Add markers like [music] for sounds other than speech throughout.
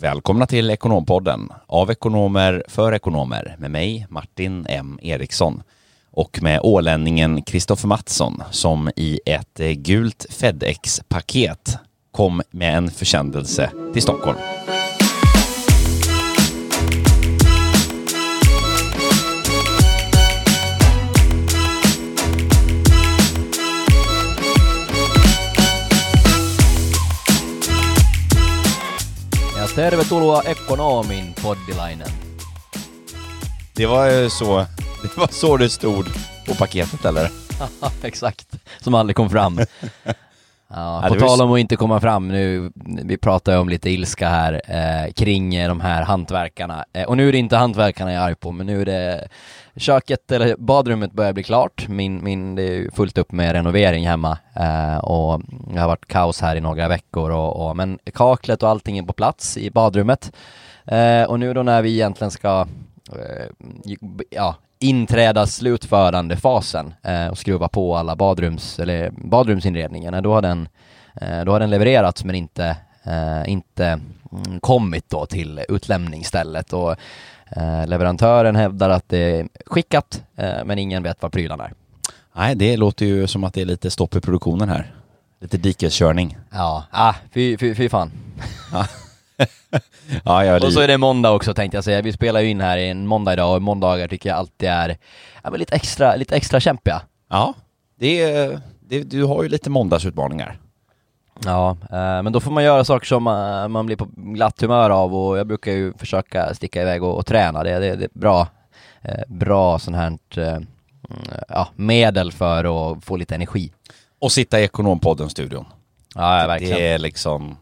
Välkomna till Ekonompodden av ekonomer för ekonomer med mig Martin M Eriksson och med ålänningen Kristoffer Mattsson som i ett gult Fedex-paket kom med en försändelse till Stockholm. Tervetuloa Ekonomin poddilainen. Det var ju så, [laughs] det var så det stod på paketet eller? [laughs] Exakt, som aldrig kom fram. [laughs] Ja, på tal om att inte komma fram nu, vi pratar ju om lite ilska här eh, kring de här hantverkarna. Eh, och nu är det inte hantverkarna jag är arg på, men nu är det köket, eller badrummet börjar bli klart. Min, min, det är ju fullt upp med renovering hemma eh, och det har varit kaos här i några veckor och, och men kaklet och allting är på plats i badrummet. Eh, och nu då när vi egentligen ska eh, ja, inträda slutförandefasen eh, och skruva på alla badrums, eller badrumsinredningarna, då har den, eh, då har den levererats men inte, eh, inte mm, kommit då till utlämningsstället och leverantören hävdar att det är skickat eh, men ingen vet var prylarna är. Nej, det låter ju som att det är lite stopp i produktionen här. Lite dikeskörning. Ja, ah, fy, fy, fy fan. [laughs] [laughs] Ja, jag Och så är det måndag också tänkte jag säga. Vi spelar ju in här i en måndag idag och måndagar tycker jag alltid är ja, lite, extra, lite extra kämpiga. Ja, det är, det, du har ju lite måndagsutmaningar. Ja, eh, men då får man göra saker som eh, man blir på glatt humör av och jag brukar ju försöka sticka iväg och, och träna. Det, det, det är bra, eh, bra sån här ja, medel för att få lite energi. Och sitta i Ekonompodden-studion. Ja, verkligen. Det är liksom...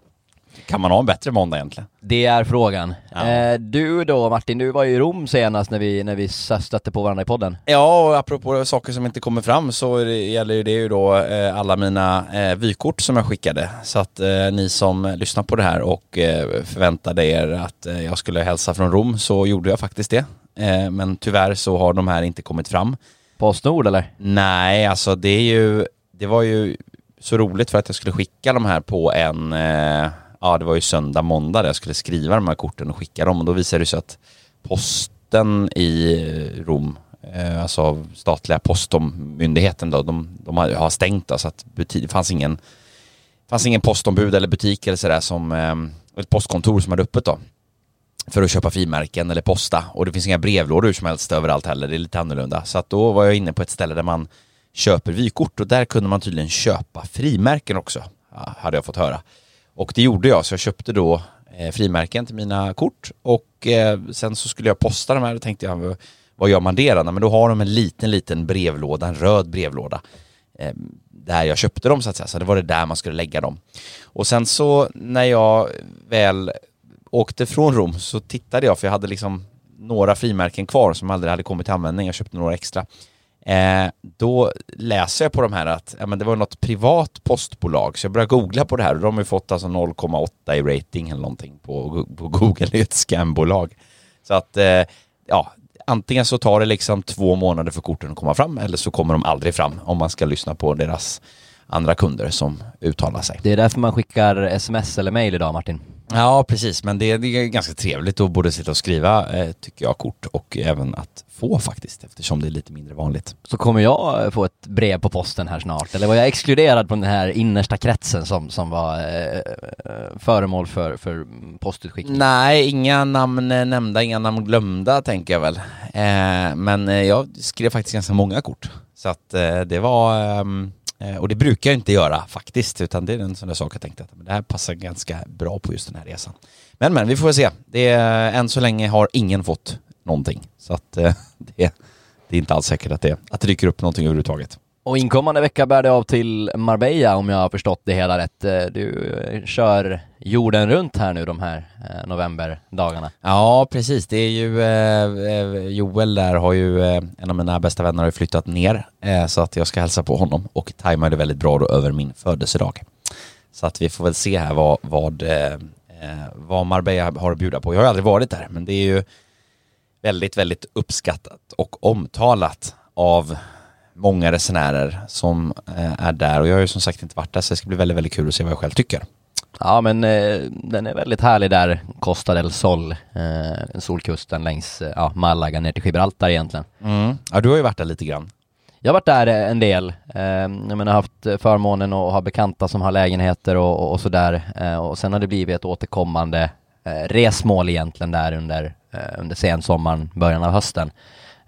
Kan man ha en bättre måndag egentligen? Det är frågan. Ja. Eh, du då Martin, du var ju i Rom senast när vi, när vi stötte på varandra i podden. Ja, och apropå saker som inte kommer fram så gäller ju det ju då eh, alla mina eh, vykort som jag skickade. Så att eh, ni som lyssnar på det här och eh, förväntade er att eh, jag skulle hälsa från Rom så gjorde jag faktiskt det. Men tyvärr så har de här inte kommit fram. Postnord eller? Nej, alltså det är ju, det var ju så roligt för att jag skulle skicka de här på en, ja det var ju söndag, måndag där jag skulle skriva de här korten och skicka dem och då visade det sig att posten i Rom, eh, alltså statliga postmyndigheten då, de, de har, har stängt då, så att buti- det fanns ingen, fanns ingen postombud eller butik eller sådär som, eh, ett postkontor som hade öppet då för att köpa frimärken eller posta och det finns inga brevlådor hur som helst överallt heller, det är lite annorlunda. Så att då var jag inne på ett ställe där man köper vykort och där kunde man tydligen köpa frimärken också, ja, hade jag fått höra. Och det gjorde jag, så jag köpte då eh, frimärken till mina kort och eh, sen så skulle jag posta de här och tänkte jag, vad gör man det då? Men då har de en liten, liten brevlåda, en röd brevlåda eh, där jag köpte dem så att säga, så det var det där man skulle lägga dem. Och sen så när jag väl åkte från Rom så tittade jag, för jag hade liksom några frimärken kvar som aldrig hade kommit till användning, jag köpte några extra. Eh, då läser jag på de här att ja, men det var något privat postbolag, så jag började googla på det här och de har ju fått alltså 0,8 i rating eller någonting på, på Google, det [laughs] är ett scambolag. Så att, eh, ja, antingen så tar det liksom två månader för korten att komma fram eller så kommer de aldrig fram om man ska lyssna på deras andra kunder som uttalar sig. Det är därför man skickar sms eller mail idag Martin. Ja, precis. Men det, det är ganska trevligt att både sitta och skriva, eh, tycker jag, kort och även att få faktiskt, eftersom det är lite mindre vanligt. Så kommer jag få ett brev på posten här snart, eller var jag exkluderad från den här innersta kretsen som, som var eh, eh, föremål för, för postutskickning? Nej, inga namn eh, nämnda, inga namn glömda, tänker jag väl. Eh, men eh, jag skrev faktiskt ganska många kort. Så att eh, det var... Eh, och det brukar jag inte göra faktiskt, utan det är en sån där sak jag tänkte att det här passar ganska bra på just den här resan. Men men, vi får väl se. Det är, eh, än så länge har ingen fått någonting. Så att eh, [laughs] det, det är inte alls säkert att det, att det dyker upp någonting överhuvudtaget. Och inkommande vecka bär det av till Marbella om jag har förstått det hela rätt. Eh, du eh, kör jorden runt här nu de här eh, novemberdagarna. Ja, precis. Det är ju eh, Joel där har ju, eh, en av mina bästa vänner har ju flyttat ner eh, så att jag ska hälsa på honom och tajmar det väldigt bra då över min födelsedag. Så att vi får väl se här vad, vad, eh, vad Marbella har att bjuda på. Jag har aldrig varit där, men det är ju väldigt, väldigt uppskattat och omtalat av många resenärer som eh, är där och jag har ju som sagt inte varit där så det ska bli väldigt, väldigt kul att se vad jag själv tycker. Ja men eh, den är väldigt härlig där, Costa del Sol, eh, Solkusten längs eh, ja, Malaga ner till Gibraltar egentligen. Mm. Ja, du har ju varit där lite grann. Jag har varit där eh, en del, eh, jag menar haft förmånen att ha bekanta som har lägenheter och, och, och sådär eh, och sen har det blivit ett återkommande eh, resmål egentligen där under, eh, under sensommaren, början av hösten.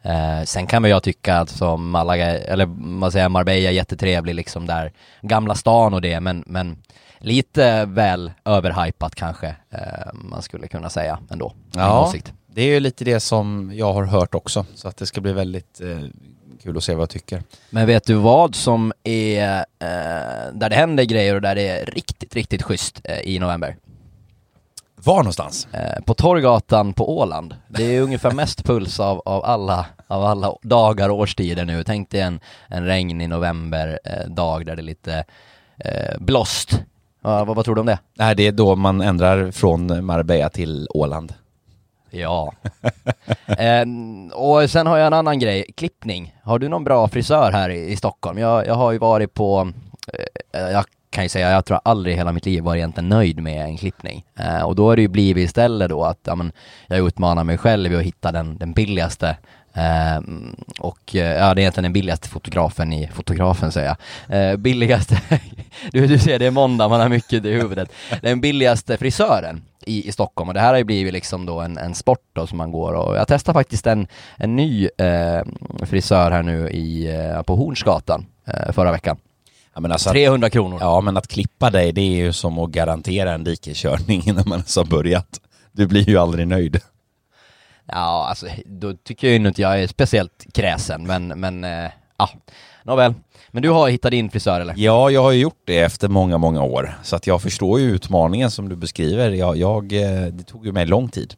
Eh, sen kan väl jag tycka att som Malaga, eller vad säger Marbella är jättetrevlig liksom där, Gamla stan och det, men, men lite väl överhypat kanske eh, man skulle kunna säga ändå. Ja, det är ju lite det som jag har hört också, så att det ska bli väldigt eh, kul att se vad jag tycker. Men vet du vad som är, eh, där det händer grejer och där det är riktigt, riktigt schysst eh, i november? Var någonstans? Eh, på Torgatan på Åland. Det är ungefär mest puls av, av, alla, av alla dagar och årstider nu. Tänk dig en, en regnig novemberdag där det är lite eh, blåst. vad, vad tror du om det? Nej, det är då man ändrar från Marbella till Åland. Ja. [laughs] eh, och sen har jag en annan grej, klippning. Har du någon bra frisör här i, i Stockholm? Jag, jag har ju varit på, eh, jag kan ju säga, jag tror aldrig i hela mitt liv varit egentligen nöjd med en klippning. Eh, och då har det ju blivit istället då att ja, men, jag utmanar mig själv i att hitta den, den billigaste ehm, eh, och ja, det är egentligen den billigaste fotografen i, fotografen säger jag, eh, billigaste, [laughs] du, du ser det är måndag, man har mycket i huvudet, den billigaste frisören i, i Stockholm och det här har ju blivit liksom då en, en sport då som man går och jag testade faktiskt en, en ny ehm, frisör här nu i, eh, på Hornsgatan eh, förra veckan. Ja, men alltså 300 att, kronor. Ja, men att klippa dig det är ju som att garantera en dikeskörning [laughs] innan man ens har börjat. Du blir ju aldrig nöjd. Ja, alltså då tycker jag ju inte jag är speciellt kräsen, men, men eh, ja, nåväl. Men du har hittat din frisör eller? Ja, jag har ju gjort det efter många, många år. Så att jag förstår ju utmaningen som du beskriver. Jag, jag eh, det tog ju mig lång tid.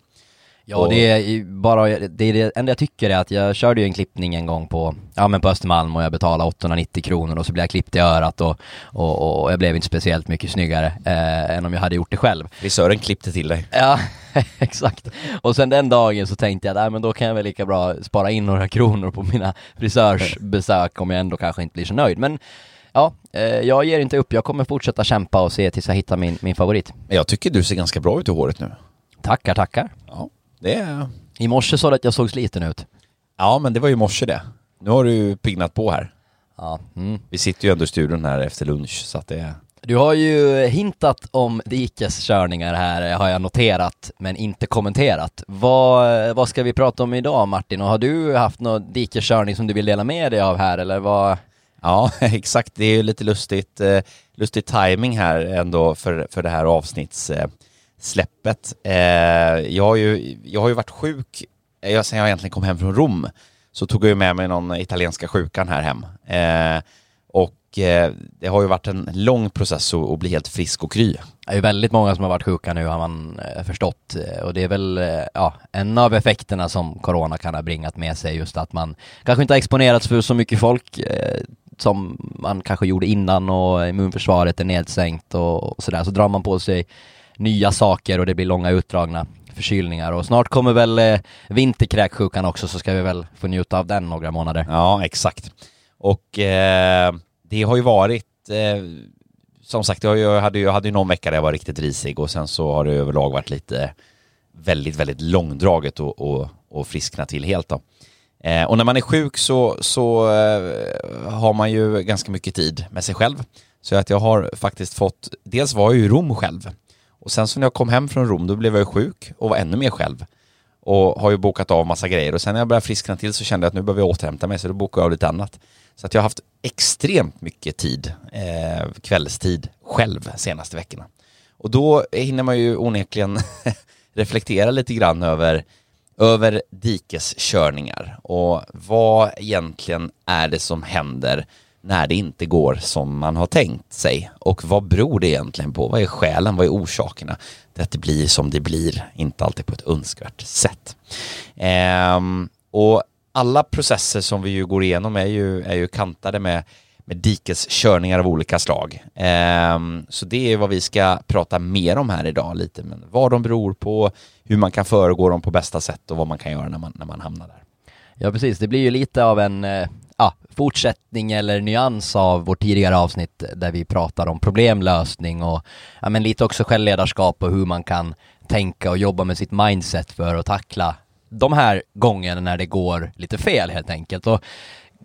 Ja, och... det är bara, det, är det enda jag tycker är att jag körde ju en klippning en gång på, ja men på Östermalm och jag betalade 890 kronor och så blev jag klippt i örat och, och, och jag blev inte speciellt mycket snyggare eh, än om jag hade gjort det själv. Frisören klippte till dig. Ja, [laughs] exakt. Och sen den dagen så tänkte jag, nej men då kan jag väl lika bra spara in några kronor på mina [laughs] frisörsbesök om jag ändå kanske inte blir så nöjd. Men ja, eh, jag ger inte upp. Jag kommer fortsätta kämpa och se tills jag hittar min, min favorit. Jag tycker du ser ganska bra ut i håret nu. Tackar, tackar. Ja. Det är... I morse sa du att jag såg sliten ut. Ja, men det var ju morse det. Nu har du ju pignat på här. Ja. Mm. Vi sitter ju ändå i studion här efter lunch, så att det är... Du har ju hintat om dikeskörningar här, har jag noterat, men inte kommenterat. Vad, vad ska vi prata om idag Martin? Och har du haft någon dikeskörning som du vill dela med dig av här, eller vad? Ja, [laughs] exakt. Det är ju lite lustigt, eh, lustig timing här ändå för, för det här avsnitts eh, släppet. Eh, jag, har ju, jag har ju varit sjuk jag, sen jag egentligen kom hem från Rom. Så tog jag ju med mig någon italienska sjukan här hem. Eh, och eh, det har ju varit en lång process att, att bli helt frisk och kry. Det är ju väldigt många som har varit sjuka nu har man eh, förstått eh, och det är väl ja, en av effekterna som corona kan ha bringat med sig just att man kanske inte har exponerats för så mycket folk eh, som man kanske gjorde innan och immunförsvaret är nedsänkt och, och sådär så drar man på sig nya saker och det blir långa utdragna förkylningar och snart kommer väl eh, vinterkräksjukan också så ska vi väl få njuta av den några månader. Ja, exakt. Och eh, det har ju varit eh, som sagt, jag hade ju jag hade någon vecka där jag var riktigt risig och sen så har det överlag varit lite väldigt, väldigt långdraget och, och, och friskna till helt då. Eh, och när man är sjuk så, så eh, har man ju ganska mycket tid med sig själv. Så att jag har faktiskt fått, dels var jag ju i Rom själv och sen så när jag kom hem från Rom då blev jag sjuk och var ännu mer själv. Och har ju bokat av massa grejer och sen när jag började friskna till så kände jag att nu behöver jag återhämta mig så då bokade jag av lite annat. Så att jag har haft extremt mycket tid, eh, kvällstid, själv senaste veckorna. Och då hinner man ju onekligen [laughs] reflektera lite grann över, över dikeskörningar och vad egentligen är det som händer när det inte går som man har tänkt sig. Och vad beror det egentligen på? Vad är skälen? Vad är orsakerna till att det blir som det blir? Inte alltid på ett önskvärt sätt. Ehm, och alla processer som vi ju går igenom är ju, är ju kantade med, med dikeskörningar av olika slag. Ehm, så det är vad vi ska prata mer om här idag lite, men vad de beror på, hur man kan föregå dem på bästa sätt och vad man kan göra när man, när man hamnar där. Ja precis, det blir ju lite av en eh, fortsättning eller nyans av vårt tidigare avsnitt där vi pratar om problemlösning och ja, men lite också självledarskap och hur man kan tänka och jobba med sitt mindset för att tackla de här gångerna när det går lite fel helt enkelt. Och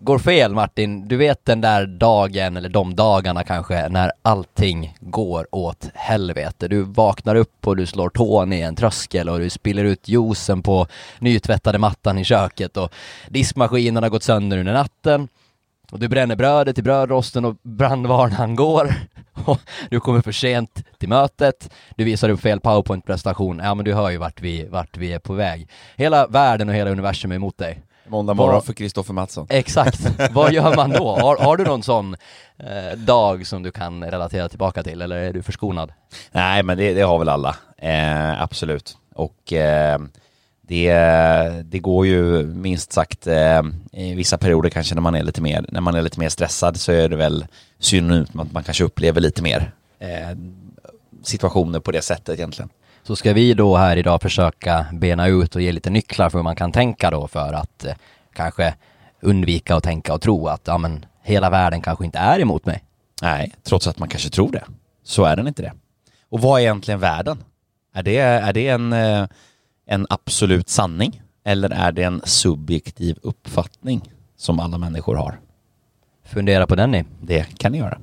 går fel Martin, du vet den där dagen eller de dagarna kanske när allting går åt helvete. Du vaknar upp och du slår tån i en tröskel och du spiller ut juicen på nytvättade mattan i köket och diskmaskinen har gått sönder under natten och du bränner brödet i brödrosten och brandvarnaren går [laughs] du kommer för sent till mötet, du visar upp fel powerpoint-prestation, ja men du hör ju vart vi, vart vi är på väg. Hela världen och hela universum är emot dig. Måndag morgon för Kristoffer Mattsson. Exakt, [laughs] vad gör man då? Har, har du någon sån eh, dag som du kan relatera tillbaka till eller är du förskonad? Nej, men det, det har väl alla. Eh, absolut. Och eh, det, det går ju minst sagt eh, i vissa perioder kanske när man är lite mer, när man är lite mer stressad så är det väl synonymt med att man kanske upplever lite mer eh, situationer på det sättet egentligen. Så ska vi då här idag försöka bena ut och ge lite nycklar för hur man kan tänka då för att eh, kanske undvika att tänka och tro att ja men hela världen kanske inte är emot mig. Nej, trots att man kanske tror det. Så är den inte det. Och vad är egentligen världen? Är det, är det en, en absolut sanning? Eller är det en subjektiv uppfattning som alla människor har? Fundera på den ni. Det kan ni göra.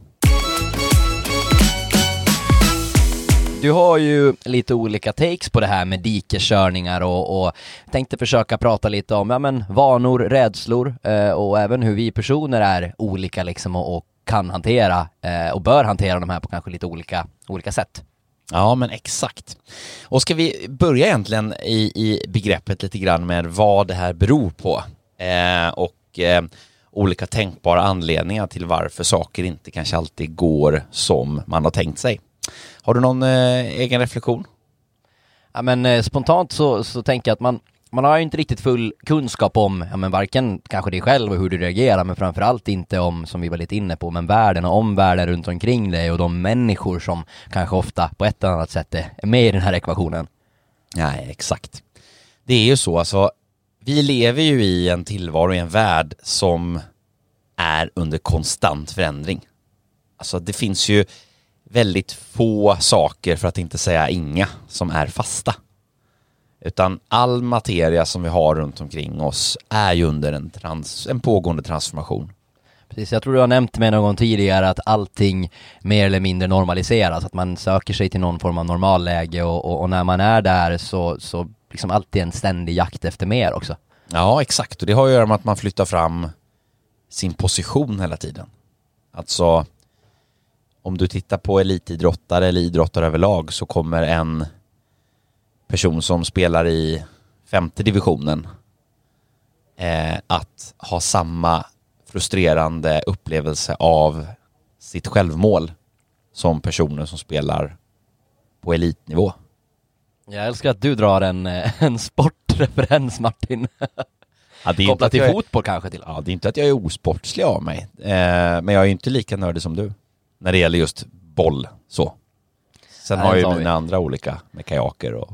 Du har ju lite olika takes på det här med dikeskörningar och, och tänkte försöka prata lite om ja, men, vanor, rädslor eh, och även hur vi personer är olika liksom och, och kan hantera eh, och bör hantera de här på kanske lite olika, olika sätt. Ja, men exakt. Och ska vi börja egentligen i, i begreppet lite grann med vad det här beror på eh, och eh, olika tänkbara anledningar till varför saker inte kanske alltid går som man har tänkt sig. Har du någon eh, egen reflektion? Ja, men eh, spontant så, så tänker jag att man, man har ju inte riktigt full kunskap om, ja, men varken kanske dig själv och hur du reagerar, men framförallt inte om, som vi var lite inne på, men världen och omvärlden runt omkring dig och de människor som kanske ofta på ett eller annat sätt är är med i den här ekvationen. Nej, exakt. Det är ju så alltså, vi lever ju i en tillvaro i en värld som är under konstant förändring. Alltså det finns ju väldigt få saker, för att inte säga inga, som är fasta. Utan all materia som vi har runt omkring oss är ju under en, trans, en pågående transformation. Precis, jag tror du har nämnt mig någon gång tidigare att allting mer eller mindre normaliseras, att man söker sig till någon form av normalläge och, och, och när man är där så, så liksom alltid en ständig jakt efter mer också. Ja, exakt. Och det har att göra med att man flyttar fram sin position hela tiden. Alltså, om du tittar på elitidrottare eller idrottare överlag så kommer en person som spelar i femte divisionen eh, att ha samma frustrerande upplevelse av sitt självmål som personer som spelar på elitnivå. Jag älskar att du drar en, eh, en sportreferens Martin. [laughs] Ja, Kopplat till jag fotboll kanske till. Ja, det är inte att jag är osportslig av mig, eh, men jag är inte lika nördig som du när det gäller just boll så. Sen Nej, har jag ju mina andra olika med kajaker och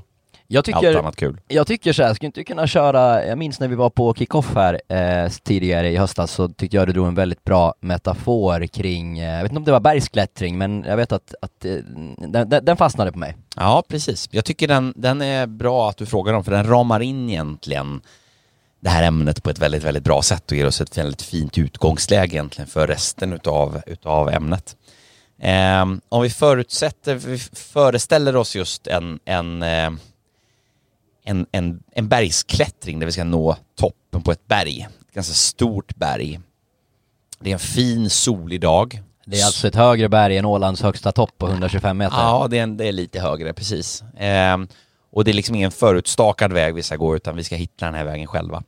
Jag allt tycker, annat kul. jag tycker så här, skulle inte du kunna köra, jag minns när vi var på kickoff här eh, tidigare i höstas så tyckte jag du drog en väldigt bra metafor kring, eh, jag vet inte om det var bergsklättring men jag vet att, att eh, den, den fastnade på mig. Ja, precis. Jag tycker den, den är bra att du frågar om, för den ramar in egentligen det här ämnet på ett väldigt, väldigt bra sätt och ger oss ett väldigt fint utgångsläge egentligen för resten utav, utav ämnet. Ehm, om vi förutsätter, vi föreställer oss just en, en, eh, en, en, en bergsklättring där vi ska nå toppen på ett berg, ett ganska stort berg. Det är en fin solig dag. Det är alltså ett högre berg än Ålands högsta topp på 125 meter. Ja, det är, det är lite högre, precis. Ehm, och det är liksom ingen förutstakad väg vi ska gå, utan vi ska hitta den här vägen själva.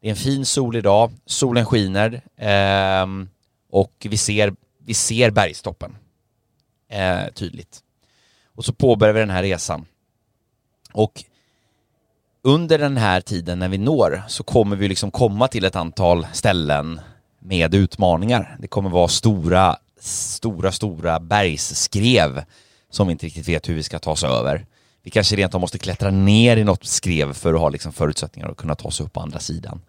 Det är en fin solig dag, solen skiner ehm, och vi ser, vi ser bergstoppen eh, tydligt. Och så påbörjar vi den här resan. Och under den här tiden när vi når så kommer vi liksom komma till ett antal ställen med utmaningar. Det kommer vara stora, stora, stora bergsskrev som vi inte riktigt vet hur vi ska ta oss över. Vi kanske rent av måste klättra ner i något skrev för att ha liksom förutsättningar att kunna ta oss upp på andra sidan.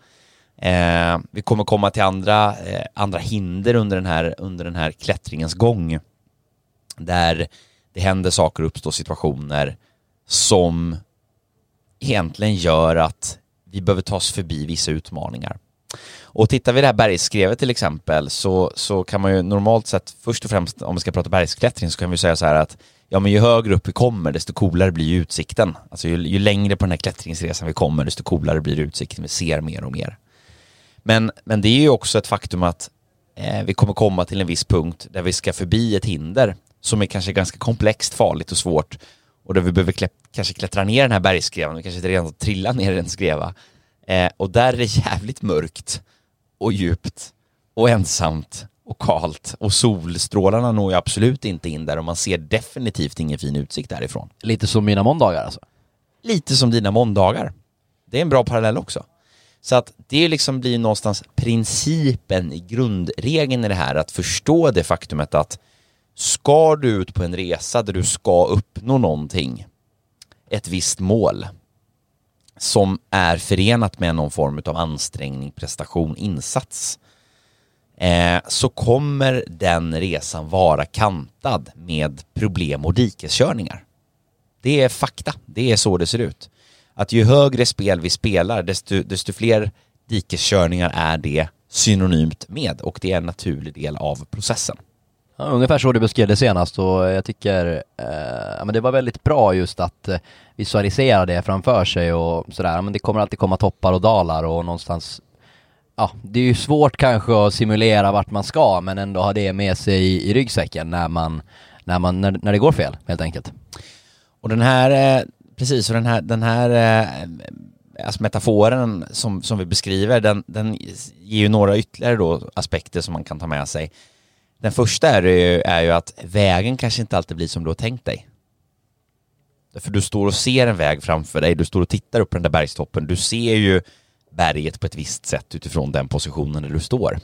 Eh, vi kommer komma till andra, eh, andra hinder under den, här, under den här klättringens gång. Där det händer saker och uppstår situationer som egentligen gör att vi behöver ta oss förbi vissa utmaningar. Och tittar vi det här bergsskrevet till exempel så, så kan man ju normalt sett först och främst om vi ska prata bergsklättring så kan vi säga så här att ja men ju högre upp vi kommer desto coolare blir utsikten. Alltså ju, ju längre på den här klättringsresan vi kommer desto coolare blir utsikten. Vi ser mer och mer. Men, men det är ju också ett faktum att eh, vi kommer komma till en viss punkt där vi ska förbi ett hinder som är kanske ganska komplext, farligt och svårt och där vi behöver klä, kanske klättra ner den här bergsskrevan, vi kanske redan trilla ner i en skreva. Eh, och där är det jävligt mörkt och djupt och ensamt och kalt och solstrålarna når ju absolut inte in där och man ser definitivt ingen fin utsikt därifrån. Lite som mina måndagar alltså? Lite som dina måndagar. Det är en bra parallell också. Så att det liksom blir någonstans principen, i grundregeln i det här, att förstå det faktumet att ska du ut på en resa där du ska uppnå någonting, ett visst mål, som är förenat med någon form av ansträngning, prestation, insats, eh, så kommer den resan vara kantad med problem och dikeskörningar. Det är fakta, det är så det ser ut. Att ju högre spel vi spelar, desto, desto fler dikeskörningar är det synonymt med och det är en naturlig del av processen. Ja, ungefär så du beskrev det senast och jag tycker eh, men det var väldigt bra just att eh, visualisera det framför sig och sådär. Men det kommer alltid komma toppar och dalar och någonstans Ja, det är ju svårt kanske att simulera vart man ska men ändå ha det med sig i, i ryggsäcken när man, när, man när, när det går fel helt enkelt. Och den här, eh, precis, och den här, den här eh, alltså metaforen som, som vi beskriver, den, den ger ju några ytterligare då aspekter som man kan ta med sig. Den första är ju, är ju att vägen kanske inte alltid blir som du har tänkt dig. För du står och ser en väg framför dig, du står och tittar upp på den där bergstoppen, du ser ju berget på ett visst sätt utifrån den positionen där du står.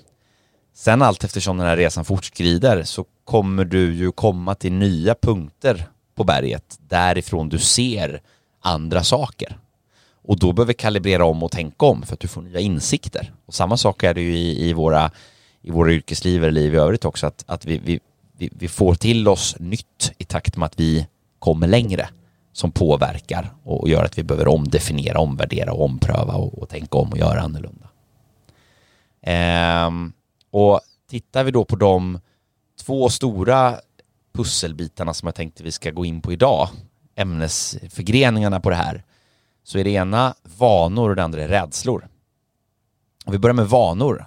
Sen allt eftersom den här resan fortskrider så kommer du ju komma till nya punkter på berget därifrån du ser andra saker. Och då behöver vi kalibrera om och tänka om för att du får nya insikter. Och samma sak är det ju i, i våra i våra yrkesliv eller liv i övrigt också, att, att vi, vi, vi, vi får till oss nytt i takt med att vi kommer längre som påverkar och gör att vi behöver omdefiniera, omvärdera och ompröva och, och tänka om och göra annorlunda. Ehm, och tittar vi då på de två stora pusselbitarna som jag tänkte vi ska gå in på idag, ämnesförgreningarna på det här, så är det ena vanor och det andra är rädslor. Om vi börjar med vanor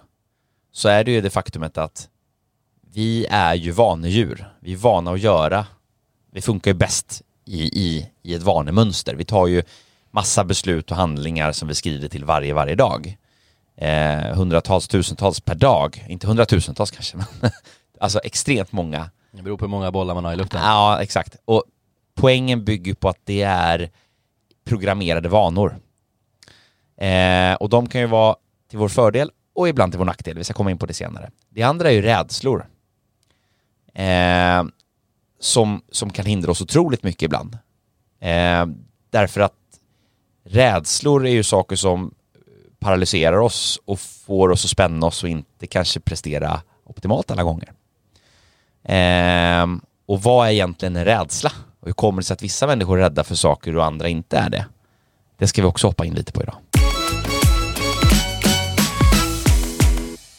så är det ju det faktumet att vi är ju vanedjur. Vi är vana att göra. Vi funkar ju bäst i, i, i ett vanemönster. Vi tar ju massa beslut och handlingar som vi skriver till varje, varje dag. Eh, hundratals, tusentals per dag. Inte hundratusentals kanske, [laughs] men alltså extremt många. Det beror på hur många bollar man har i luften. Ja, exakt. Och poängen bygger på att det är programmerade vanor. Eh, och de kan ju vara till vår fördel och ibland till vår nackdel. Vi ska komma in på det senare. Det andra är ju rädslor. Eh, som, som kan hindra oss otroligt mycket ibland. Eh, därför att rädslor är ju saker som paralyserar oss och får oss att spänna oss och inte kanske prestera optimalt alla gånger. Eh, och vad är egentligen en rädsla? Och hur kommer det sig att vissa människor är rädda för saker och andra inte är det? Det ska vi också hoppa in lite på idag.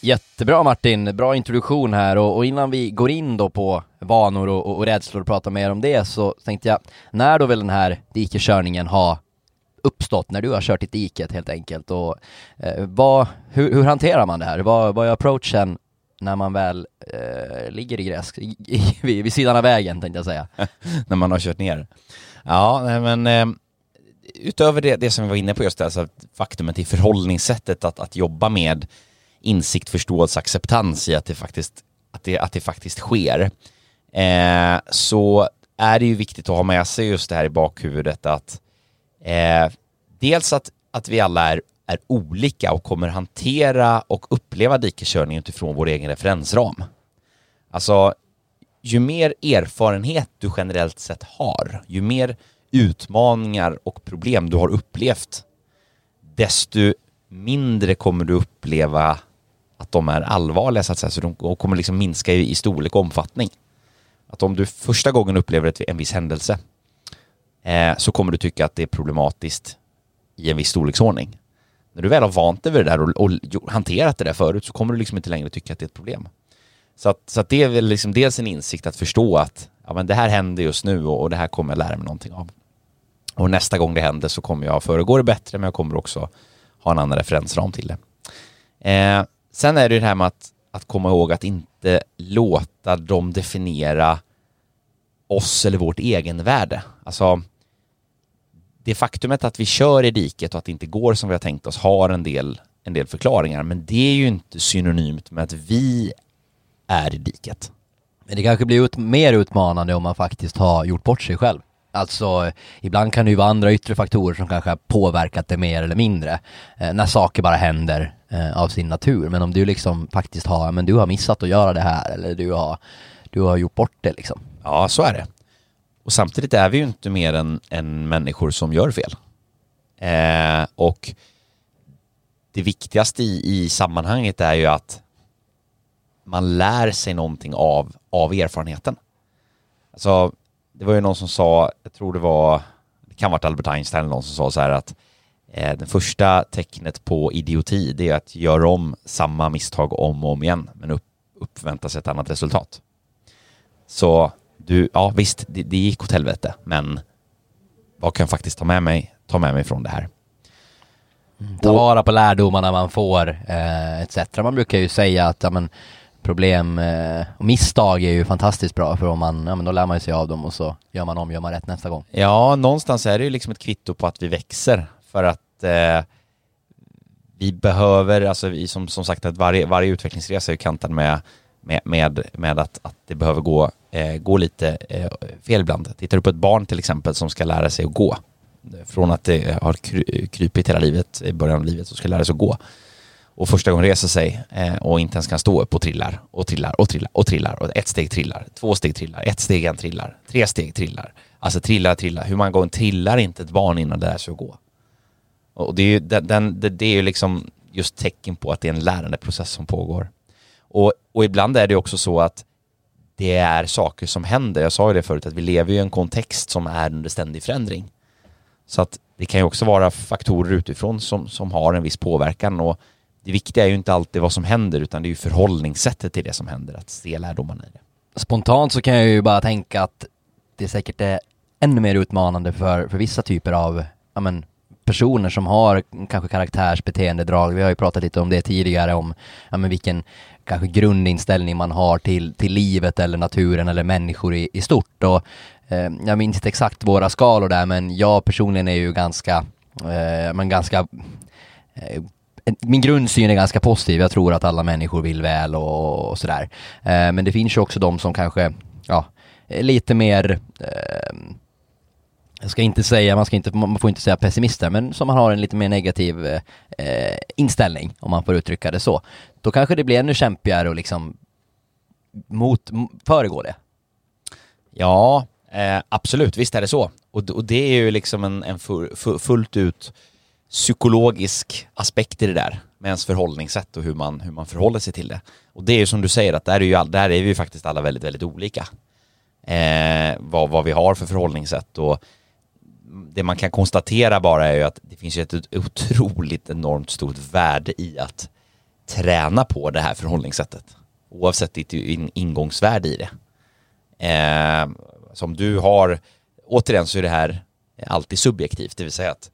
Jättebra Martin, bra introduktion här och, och, innan vi går in då på vanor och, och, och rädslor och pratar mer om det så tänkte jag, när då vill den här dikeskörningen ha uppstått, när du har kört i diket helt enkelt och eh, vad, hur, hur, hanterar man det här? Vad, vad är approachen när man väl eh, ligger i gräs, i, i, vid, vid sidan av vägen tänkte jag säga. [laughs] när man har kört ner. Ja, men eh, utöver det, det som vi var inne på just det, alltså faktumet i förhållningssättet att, att jobba med insikt, förståelse, acceptans i att det faktiskt, att det, att det faktiskt sker. Eh, så är det ju viktigt att ha med sig just det här i bakhuvudet att eh, dels att, att vi alla är, är olika och kommer hantera och uppleva dikeskörning utifrån vår egen referensram. Alltså, ju mer erfarenhet du generellt sett har, ju mer utmaningar och problem du har upplevt, desto mindre kommer du uppleva att de är allvarliga så att säga, så de kommer liksom minska i, i storlek och omfattning. Att om du första gången upplever ett, en viss händelse eh, så kommer du tycka att det är problematiskt i en viss storleksordning. När du väl har vant dig vid det där och, och hanterat det där förut så kommer du liksom inte längre tycka att det är ett problem. Så att, så att det är väl liksom dels en insikt att förstå att ja, men det här händer just nu och, och det här kommer jag lära mig någonting av. Och nästa gång det händer så kommer jag föregå det bättre men jag kommer också ha en annan referensram till det. Eh, sen är det ju det här med att, att komma ihåg att inte låta dem definiera oss eller vårt egenvärde. Alltså det faktumet att vi kör i diket och att det inte går som vi har tänkt oss har en del, en del förklaringar men det är ju inte synonymt med att vi är i diket. Men det kanske blir ut, mer utmanande om man faktiskt har gjort bort sig själv. Alltså, ibland kan det ju vara andra yttre faktorer som kanske har påverkat det mer eller mindre. Eh, när saker bara händer eh, av sin natur. Men om du liksom faktiskt har, men du har missat att göra det här eller du har, du har gjort bort det liksom. Ja, så är det. Och samtidigt är vi ju inte mer än, än människor som gör fel. Eh, och det viktigaste i, i sammanhanget är ju att man lär sig någonting av, av erfarenheten. Alltså, det var ju någon som sa, jag tror det var, det kan ha varit Albert Einstein eller någon som sa så här att eh, det första tecknet på idioti det är att göra om samma misstag om och om igen men upp, uppvänta sig ett annat resultat. Så du, ja visst, det, det gick åt helvete, men vad kan jag faktiskt ta med mig, ta med mig från det här? Mm, ta vara på lärdomarna man får, eh, etc. Man brukar ju säga att ja, men, problem eh, och misstag är ju fantastiskt bra för om man, ja men då lär man sig av dem och så gör man om, gör man rätt nästa gång. Ja, någonstans är det ju liksom ett kvitto på att vi växer för att eh, vi behöver, alltså vi, som, som sagt att varje, varje utvecklingsresa är kantad med, med, med, med att, att det behöver gå, eh, gå lite eh, fel ibland. Tittar du på ett barn till exempel som ska lära sig att gå, från att det har kry, krypit hela livet, i början av livet, så ska lära sig att gå och första gången reser sig eh, och inte ens kan stå upp och trillar och trillar och trillar och trillar och ett steg trillar, två steg trillar, ett steg en trillar, tre steg trillar. Alltså trillar, trillar. Hur många gånger trillar inte ett barn innan det lär sig att gå? Och det är ju, den, den, det, det är ju liksom just tecken på att det är en lärandeprocess som pågår. Och, och ibland är det också så att det är saker som händer. Jag sa ju det förut att vi lever i en kontext som är under ständig förändring. Så att det kan ju också vara faktorer utifrån som, som har en viss påverkan och det viktiga är ju inte alltid vad som händer utan det är ju förhållningssättet till det som händer, att se lärdomarna i det. Spontant så kan jag ju bara tänka att det säkert är ännu mer utmanande för, för vissa typer av ja, men, personer som har kanske karaktärsbeteendedrag. Vi har ju pratat lite om det tidigare, om ja, men vilken kanske grundinställning man har till, till livet eller naturen eller människor i, i stort. Och, eh, jag minns inte exakt våra skalor där, men jag personligen är ju ganska, eh, men ganska eh, min grundsyn är ganska positiv. Jag tror att alla människor vill väl och, och sådär. Eh, men det finns ju också de som kanske, ja, lite mer eh, jag ska inte säga, man, ska inte, man får inte säga pessimister, men som man har en lite mer negativ eh, eh inställning, om man får uttrycka det så. Då kanske det blir ännu kämpigare att liksom mot, föregå det. Ja, eh, absolut, visst är det så. Och, och det är ju liksom en, en full, fullt ut psykologisk aspekt i det där med ens förhållningssätt och hur man, hur man förhåller sig till det. Och det är ju som du säger att där är, ju all, där är vi ju faktiskt alla väldigt, väldigt olika. Eh, vad, vad vi har för förhållningssätt och det man kan konstatera bara är ju att det finns ju ett otroligt enormt stort värde i att träna på det här förhållningssättet. Oavsett ditt ingångsvärde i det. Eh, som du har, återigen så är det här alltid subjektivt, det vill säga att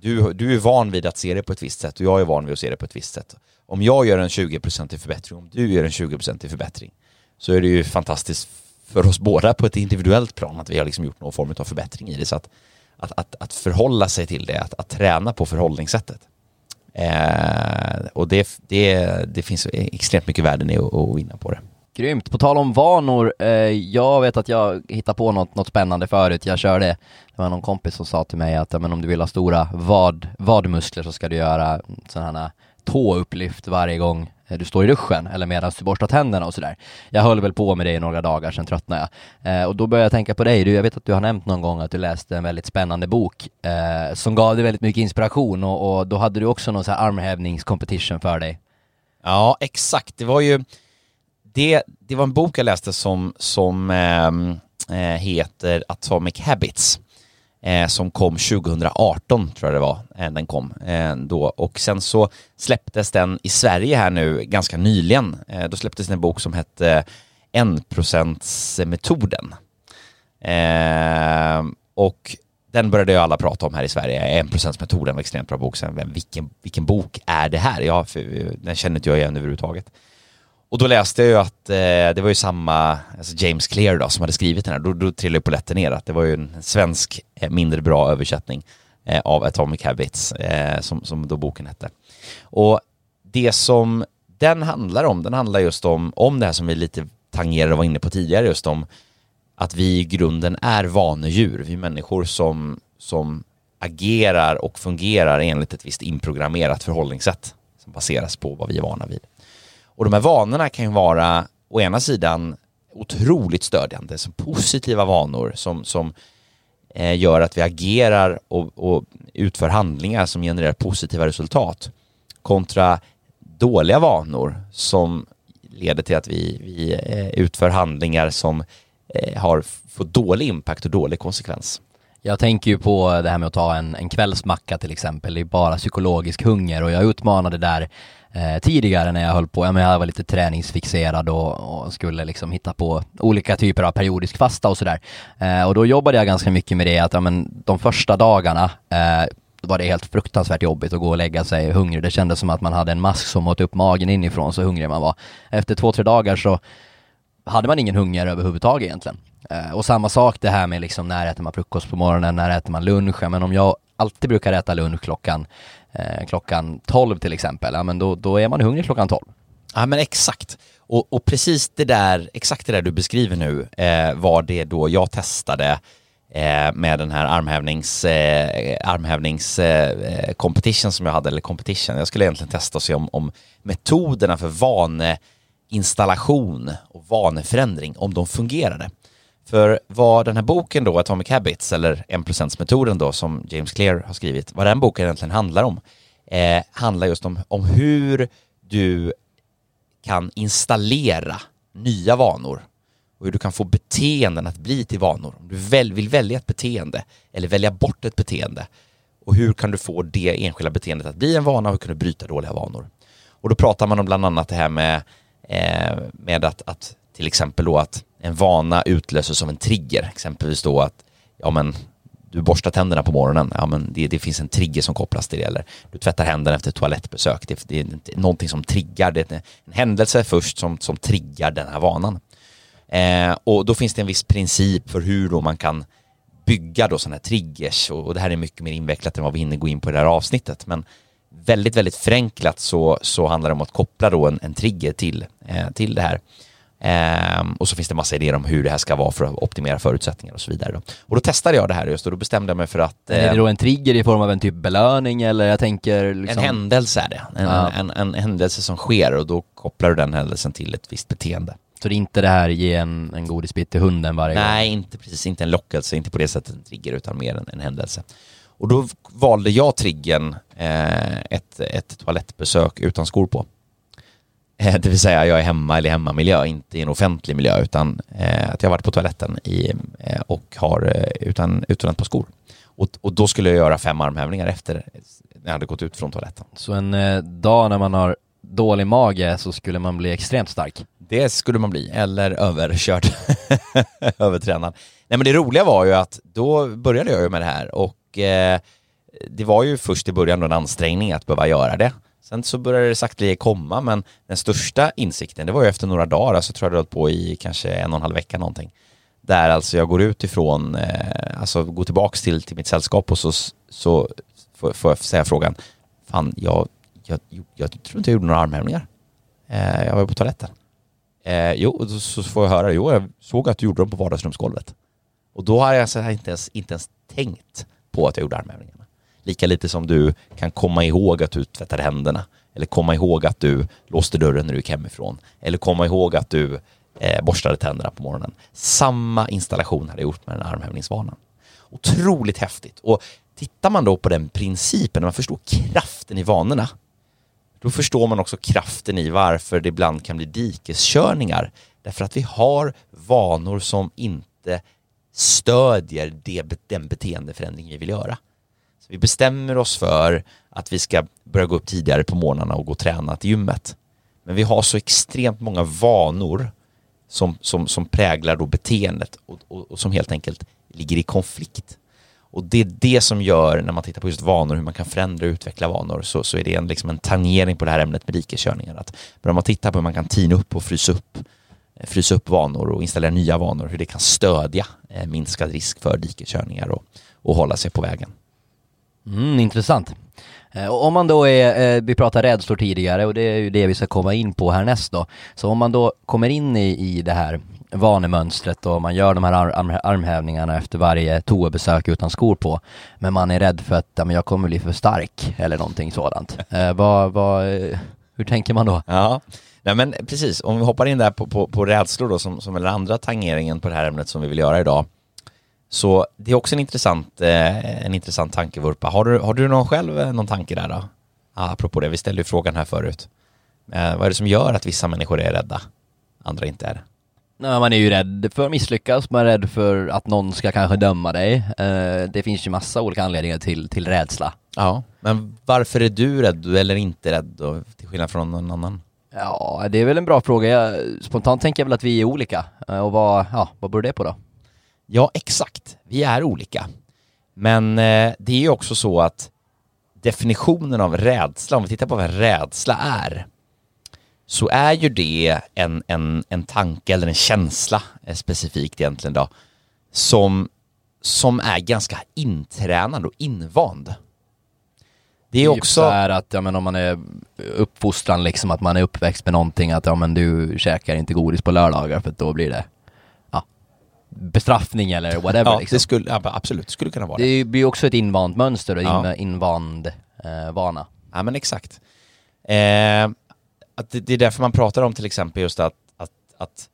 du, du är van vid att se det på ett visst sätt och jag är van vid att se det på ett visst sätt. Om jag gör en 20% förbättring, om du gör en 20% förbättring, så är det ju fantastiskt för oss båda på ett individuellt plan att vi har liksom gjort någon form av förbättring i det. Så att, att, att, att förhålla sig till det, att, att träna på förhållningssättet. Eh, och det, det, det finns extremt mycket värden i att, att vinna på det. Grymt. På tal om vanor, eh, jag vet att jag hittade på något, något spännande förut. Jag körde, det var någon kompis som sa till mig att men om du vill ha stora vad, vadmuskler så ska du göra sådana här tå upplyft varje gång eh, du står i duschen eller medan du borstar tänderna och sådär. Jag höll väl på med det i några dagar, sen tröttnade jag. Eh, och då började jag tänka på dig, du, jag vet att du har nämnt någon gång att du läste en väldigt spännande bok eh, som gav dig väldigt mycket inspiration och, och då hade du också någon sån här armhävningscompetition för dig. Ja, exakt. Det var ju det, det var en bok jag läste som, som ehm, eh, heter Atomic Habits eh, som kom 2018 tror jag det var, eh, den kom eh, då och sen så släpptes den i Sverige här nu ganska nyligen. Eh, då släpptes en bok som hette eh, 1%-metoden. Eh, och den började ju alla prata om här i Sverige, 1%-metoden var extremt bra bok. Sen, vilken, vilken bok är det här? Ja, för, eh, den känner inte jag igen överhuvudtaget. Och då läste jag ju att eh, det var ju samma, alltså James Clear då, som hade skrivit den här. Då, då trillade polletten ner att det var ju en svensk eh, mindre bra översättning eh, av Atomic Habits, eh, som, som då boken hette. Och det som den handlar om, den handlar just om, om det här som vi lite tangerade och var inne på tidigare, just om att vi i grunden är vanedjur. Vi människor som, som agerar och fungerar enligt ett visst inprogrammerat förhållningssätt som baseras på vad vi är vana vid. Och de här vanorna kan ju vara å ena sidan otroligt stödjande, som positiva vanor som, som eh, gör att vi agerar och, och utför handlingar som genererar positiva resultat kontra dåliga vanor som leder till att vi, vi eh, utför handlingar som eh, har fått dålig impact och dålig konsekvens. Jag tänker ju på det här med att ta en, en kvällsmacka till exempel, det är bara psykologisk hunger och jag utmanade där eh, tidigare när jag höll på, ja, men jag var lite träningsfixerad och, och, skulle liksom hitta på olika typer av periodisk fasta och sådär. Eh, och då jobbade jag ganska mycket med det att ja, men de första dagarna eh, var det helt fruktansvärt jobbigt att gå och lägga sig hungrig. Det kändes som att man hade en mask som åt upp magen inifrån så hungrig man var. Efter två, tre dagar så hade man ingen hunger överhuvudtaget egentligen. Eh, och samma sak det här med liksom när äter man frukost på morgonen, när äter man lunch? Men om jag alltid brukar äta lunch klockan eh, klockan 12 till exempel, ja men då, då är man hungrig klockan 12. Ja men exakt. Och, och precis det där, exakt det där du beskriver nu eh, var det då jag testade eh, med den här armhävnings, eh, armhävnings eh, competition som jag hade, eller competition. Jag skulle egentligen testa och se om, om metoderna för vaneinstallation och vaneförändring, om de fungerade. För vad den här boken då, Atomic Habits, eller 1%-metoden då, som James Clear har skrivit, vad den boken egentligen handlar om, eh, handlar just om, om hur du kan installera nya vanor och hur du kan få beteenden att bli till vanor. Om du väl, vill välja ett beteende eller välja bort ett beteende och hur kan du få det enskilda beteendet att bli en vana och hur kan du bryta dåliga vanor? Och då pratar man om bland annat det här med, eh, med att, att till exempel då att en vana utlöses av en trigger, exempelvis då att ja men du borstar tänderna på morgonen, ja men det, det finns en trigger som kopplas till det. Eller du tvättar händerna efter ett toalettbesök. Det, det är någonting som triggar, det är en händelse först som, som triggar den här vanan. Eh, och då finns det en viss princip för hur då man kan bygga då sådana här triggers och, och, det här är mycket mer invecklat än vad vi hinner gå in på i det här avsnittet. Men väldigt, väldigt förenklat så, så handlar det om att koppla då en, en trigger till, eh, till det här. Um, och så finns det massa idéer om hur det här ska vara för att optimera förutsättningar och så vidare. Då. Och då testade jag det här just och då bestämde jag mig för att... Eh, är det då en trigger i form av en typ belöning eller jag tänker liksom... En händelse är det. En, ja. en, en, en, händelse som sker och då kopplar du den händelsen till ett visst beteende. Så det är inte det här ge en, en godisbit till hunden varje Nej, gång? Nej, inte precis. Inte en lockelse, inte på det sättet en trigger utan mer en, en händelse. Och då valde jag triggern eh, ett, ett toalettbesök utan skor på. Eh, det vill säga jag är hemma eller hemmamiljö, inte i en offentlig miljö utan eh, att jag har varit på toaletten i, eh, och har utan, utan ett par skor. Och, och då skulle jag göra fem armhävningar efter när jag hade gått ut från toaletten. Så en dag när man har dålig mage så skulle man bli extremt stark? Det skulle man bli, eller överkörd, [laughs] övertränad. Nej men det roliga var ju att då började jag ju med det här och eh, det var ju först i början en ansträngning att behöva göra det. Sen så började det sakteliga komma, men den största insikten, det var ju efter några dagar, alltså tror jag det höll på i kanske en och en halv vecka någonting. Där alltså jag går ut ifrån, eh, alltså går tillbaks till, till mitt sällskap och så, så får, får jag säga frågan, fan jag, jag, jag, jag tror inte jag gjorde några armhävningar. Eh, jag var på toaletten. Eh, jo, och så får jag höra, jo jag såg att du gjorde dem på vardagsrumsgolvet. Och då har jag alltså inte, ens, inte ens tänkt på att jag gjorde armhävningar. Lika lite som du kan komma ihåg att du tvättade händerna Eller komma ihåg att du låste dörren när du gick hemifrån. Eller komma ihåg att du eh, borstade tänderna på morgonen. Samma installation hade jag gjort med den här armhävningsvanan. Otroligt häftigt. Och tittar man då på den principen, när man förstår kraften i vanorna, då förstår man också kraften i varför det ibland kan bli dikeskörningar. Därför att vi har vanor som inte stödjer det, den beteendeförändring vi vill göra. Vi bestämmer oss för att vi ska börja gå upp tidigare på morgnarna och gå och träna till gymmet. Men vi har så extremt många vanor som, som, som präglar då beteendet och, och, och som helt enkelt ligger i konflikt. Och det är det som gör, när man tittar på just vanor, hur man kan förändra och utveckla vanor, så, så är det en, liksom en tangering på det här ämnet med dikeskörningar. Att börjar man titta på hur man kan tina upp och frysa upp, eh, frysa upp vanor och installera nya vanor, hur det kan stödja eh, minskad risk för dikeskörningar och, och hålla sig på vägen. Mm, intressant. Eh, och om man då är, eh, vi pratade rädslor tidigare och det är ju det vi ska komma in på härnäst då. Så om man då kommer in i, i det här vanemönstret och man gör de här arm, armhävningarna efter varje toabesök utan skor på. Men man är rädd för att ja, men jag kommer bli för stark eller någonting sådant. Eh, vad, vad, eh, hur tänker man då? Ja, Nej, men precis. Om vi hoppar in där på, på, på rädslor då, som, som är den andra tangeringen på det här ämnet som vi vill göra idag. Så det är också en intressant, eh, en intressant tankevurpa. Har du, har du någon själv eh, någon tanke där då? Ah, apropå det, vi ställde ju frågan här förut. Eh, vad är det som gör att vissa människor är rädda, andra inte är det? Nej, man är ju rädd för att misslyckas, man är rädd för att någon ska kanske döma dig. Det finns ju massa olika anledningar till, till rädsla. Ja, men varför är du rädd eller inte rädd då, till skillnad från någon annan? Ja, det är väl en bra fråga. Jag, spontant tänker jag väl att vi är olika. Och vad, ja, vad beror det på då? Ja, exakt. Vi är olika. Men eh, det är ju också så att definitionen av rädsla, om vi tittar på vad rädsla är, så är ju det en, en, en tanke eller en känsla eh, specifikt egentligen då, som, som är ganska intränad och invand. Det är också... Det är att, ja men om man är uppfostran liksom, att man är uppväxt med någonting, att ja men du käkar inte godis på lördagar för då blir det bestraffning eller whatever. Ja, liksom. det skulle, ja, absolut, det skulle kunna vara det. Det blir också ett invant mönster och ja. invand eh, vana. Ja men exakt. Eh, att det, det, är därför man pratar om till exempel just att, att, att,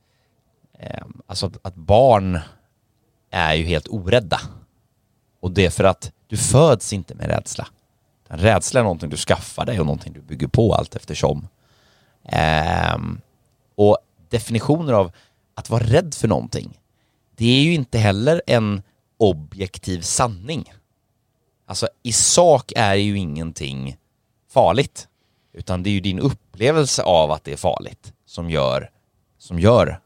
eh, alltså att barn är ju helt orädda. Och det är för att du föds inte med rädsla. Rädsla är någonting du skaffar dig och någonting du bygger på allt eftersom. Eh, och definitioner av att vara rädd för någonting det är ju inte heller en objektiv sanning. Alltså i sak är ju ingenting farligt, utan det är ju din upplevelse av att det är farligt som gör, som gör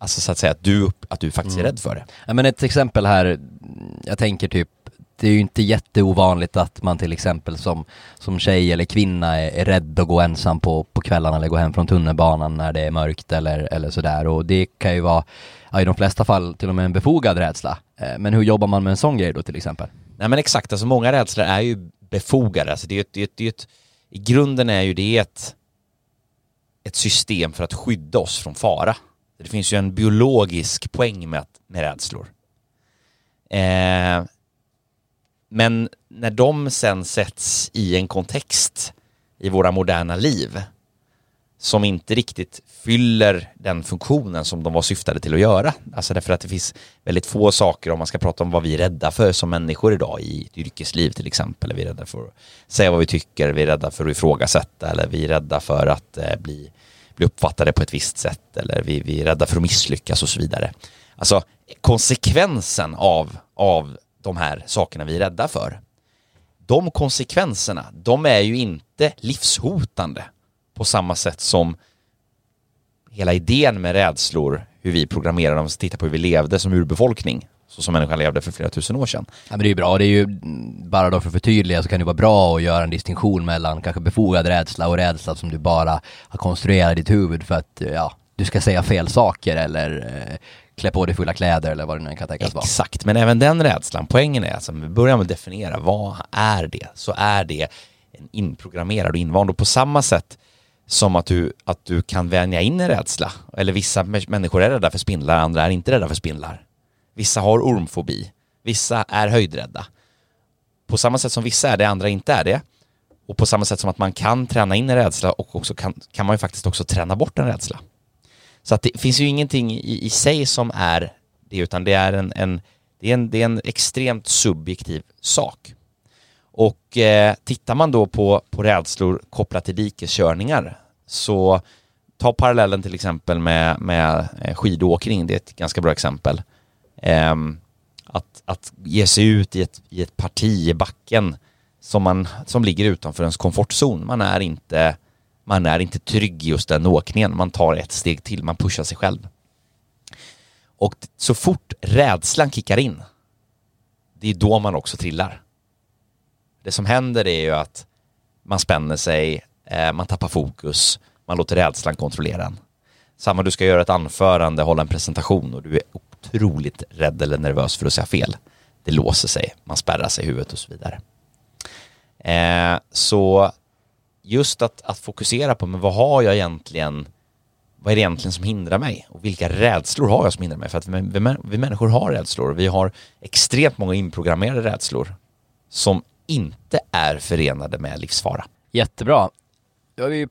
Alltså så att säga att du, att du faktiskt är mm. rädd för det. Ja, men ett exempel här, jag tänker typ det är ju inte jätteovanligt att man till exempel som, som tjej eller kvinna är, är rädd att gå ensam på, på kvällarna eller gå hem från tunnelbanan när det är mörkt eller, eller sådär och det kan ju vara ja, i de flesta fall till och med en befogad rädsla. Eh, men hur jobbar man med en sån grej då till exempel? Nej men exakt, alltså många rädslor är ju befogade. Alltså det är ett, det är ett, det är ett, I grunden är ju det ett, ett system för att skydda oss från fara. Det finns ju en biologisk poäng med, med rädslor. Eh, men när de sen sätts i en kontext i våra moderna liv som inte riktigt fyller den funktionen som de var syftade till att göra. Alltså därför att det finns väldigt få saker om man ska prata om vad vi är rädda för som människor idag i ett yrkesliv till exempel. Vi är rädda för att säga vad vi tycker, vi är rädda för att ifrågasätta eller vi är rädda för att eh, bli, bli uppfattade på ett visst sätt eller vi, vi är rädda för att misslyckas och så vidare. Alltså konsekvensen av, av de här sakerna vi är rädda för, de konsekvenserna, de är ju inte livshotande på samma sätt som hela idén med rädslor, hur vi programmerar dem, tittar på hur vi levde som urbefolkning, så som människan levde för flera tusen år sedan. Ja men det är ju bra, det är ju, bara då för att förtydliga så kan det vara bra att göra en distinktion mellan kanske befogad rädsla och rädsla som du bara har konstruerat i ditt huvud för att, ja, du ska säga fel saker eller eh, klä på dig fulla kläder eller vad det nu kan tänkas vara. Exakt, men även den rädslan, poängen är alltså, vi börjar med att definiera vad är det? Så är det en inprogrammerad och invand och på samma sätt som att du, att du kan vänja in en rädsla. Eller vissa människor är rädda för spindlar, andra är inte rädda för spindlar. Vissa har ormfobi, vissa är höjdrädda. På samma sätt som vissa är det, andra inte är det. Och på samma sätt som att man kan träna in en rädsla och också kan, kan man ju faktiskt också träna bort en rädsla. Så att det finns ju ingenting i, i sig som är det, utan det är en, en, det är en, det är en extremt subjektiv sak. Och eh, tittar man då på, på rädslor kopplat till dikeskörningar så ta parallellen till exempel med, med eh, skidåkning, det är ett ganska bra exempel. Eh, att, att ge sig ut i ett, i ett parti i backen som, man, som ligger utanför ens komfortzon. Man är, inte, man är inte trygg i just den åkningen. Man tar ett steg till, man pushar sig själv. Och så fort rädslan kickar in, det är då man också trillar. Det som händer är ju att man spänner sig, eh, man tappar fokus, man låter rädslan kontrollera en. Samma du ska göra ett anförande, hålla en presentation och du är otroligt rädd eller nervös för att säga fel. Det låser sig, man spärrar sig i huvudet och så vidare. Eh, så just att, att fokusera på, men vad har jag egentligen, vad är det egentligen som hindrar mig? Och vilka rädslor har jag som hindrar mig? För att vi, vi, vi människor har rädslor. Vi har extremt många inprogrammerade rädslor som inte är förenade med livsfara. Jättebra. Då har vi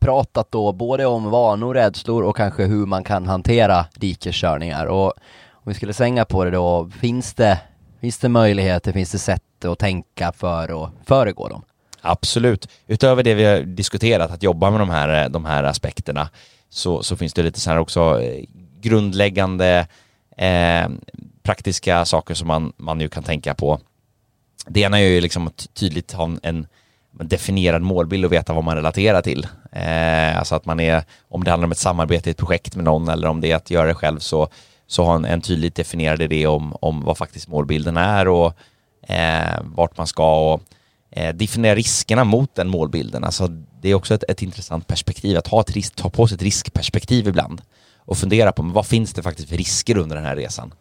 pratat då både om vanor, rädslor och kanske hur man kan hantera dikeskörningar. Och om vi skulle svänga på det då, finns det, finns det möjligheter, finns det sätt att tänka för att föregå dem? Absolut. Utöver det vi har diskuterat, att jobba med de här, de här aspekterna, så, så finns det lite så här också eh, grundläggande eh, praktiska saker som man, man ju kan tänka på. Det ena är ju liksom att tydligt ha en, definierad målbild och veta vad man relaterar till. Eh, alltså att man är, om det handlar om ett samarbete i ett projekt med någon eller om det är att göra det själv så, så ha en, en tydligt definierad idé om, om vad faktiskt målbilden är och eh, vart man ska och eh, definiera riskerna mot den målbilden. Alltså det är också ett, ett intressant perspektiv att ha ett risk, ta på sig ett riskperspektiv ibland och fundera på men vad finns det faktiskt för risker under den här resan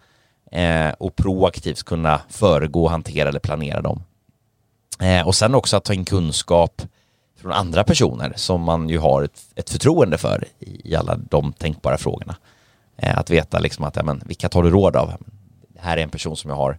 eh, och proaktivt kunna föregå, hantera eller planera dem. Eh, och sen också att ta in kunskap från andra personer som man ju har ett, ett förtroende för i, i, alla de tänkbara frågorna. Eh, att veta liksom att, ja, men, vilka tar du råd av? Det här är en person som jag har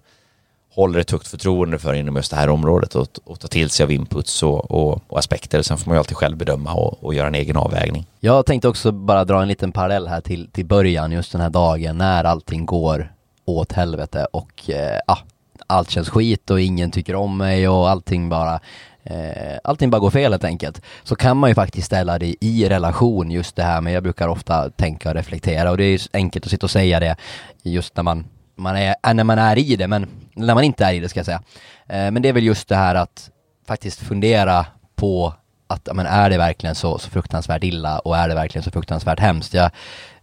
håller ett högt förtroende för inom just det här området och, och ta till sig av inputs och, och, och, aspekter. Sen får man ju alltid själv bedöma och, och göra en egen avvägning. Jag tänkte också bara dra en liten parallell här till, till början, just den här dagen när allting går åt helvete och eh, ah, allt känns skit och ingen tycker om mig och allting bara eh, allting bara går fel helt enkelt, så kan man ju faktiskt ställa det i relation just det här med, jag brukar ofta tänka och reflektera och det är ju enkelt att sitta och säga det just när man, man är, äh, när man är i det, men när man inte är i det ska jag säga. Eh, men det är väl just det här att faktiskt fundera på att, men är det verkligen så, så fruktansvärt illa och är det verkligen så fruktansvärt hemskt? Jag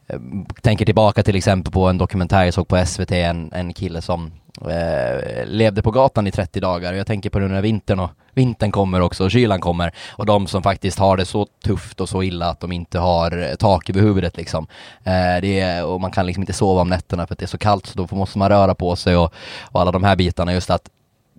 Eh, tänker tillbaka till exempel på en dokumentär jag såg på SVT, en, en kille som eh, levde på gatan i 30 dagar. Jag tänker på nu när vintern, och, vintern kommer också och kylan kommer och de som faktiskt har det så tufft och så illa att de inte har eh, tak över huvudet liksom. Eh, det är, och man kan liksom inte sova om nätterna för att det är så kallt så då måste man röra på sig och, och alla de här bitarna. Just att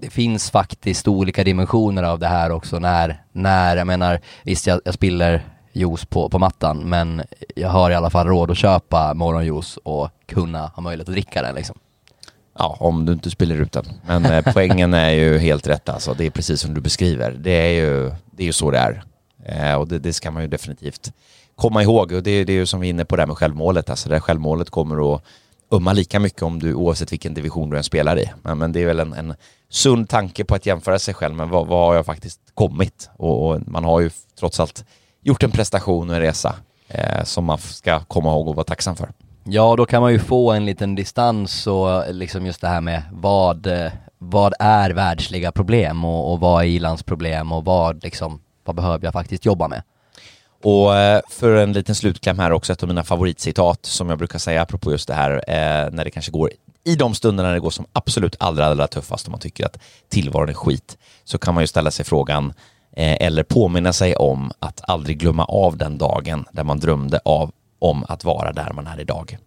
det finns faktiskt olika dimensioner av det här också när, när jag menar, visst jag, jag spiller juice på, på mattan men jag har i alla fall råd att köpa morgonjuice och kunna ha möjlighet att dricka den liksom. Ja, om du inte spiller ut den. Men eh, poängen är ju helt rätt alltså. Det är precis som du beskriver. Det är ju, det är ju så det är. Eh, och det, det, ska man ju definitivt komma ihåg. Och det, det är ju som vi är inne på det här med självmålet. Alltså det här självmålet kommer att umma lika mycket om du, oavsett vilken division du än spelar i. Men, men det är väl en, en sund tanke på att jämföra sig själv med vad, vad har jag faktiskt kommit? Och, och, man har ju trots allt gjort en prestation och en resa eh, som man ska komma ihåg och vara tacksam för. Ja, då kan man ju få en liten distans och liksom just det här med vad, vad är världsliga problem och, och vad är ilandsproblem och vad liksom, vad behöver jag faktiskt jobba med? Och eh, för en liten slutkläm här också, ett av mina favoritcitat som jag brukar säga apropå just det här, eh, när det kanske går i de stunderna när det går som absolut allra, allra tuffast och man tycker att tillvaron är skit, så kan man ju ställa sig frågan eh, eller påminna sig om att aldrig glömma av den dagen där man drömde av om att vara där man är idag.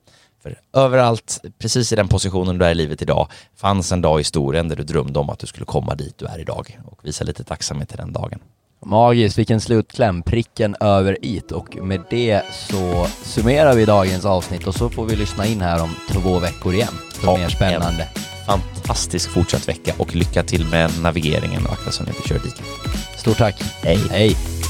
För överallt, precis i den positionen du är i livet idag, fanns en dag i historien där du drömde om att du skulle komma dit du är idag och visa lite tacksamhet till den dagen. Magiskt, vilken slutkläm, pricken över it och med det så summerar vi dagens avsnitt och så får vi lyssna in här om två veckor igen för ja, mer spännande. fantastisk fortsatt vecka och lycka till med navigeringen och akta så ni inte kör diket. Stort tack. Hej. Hej.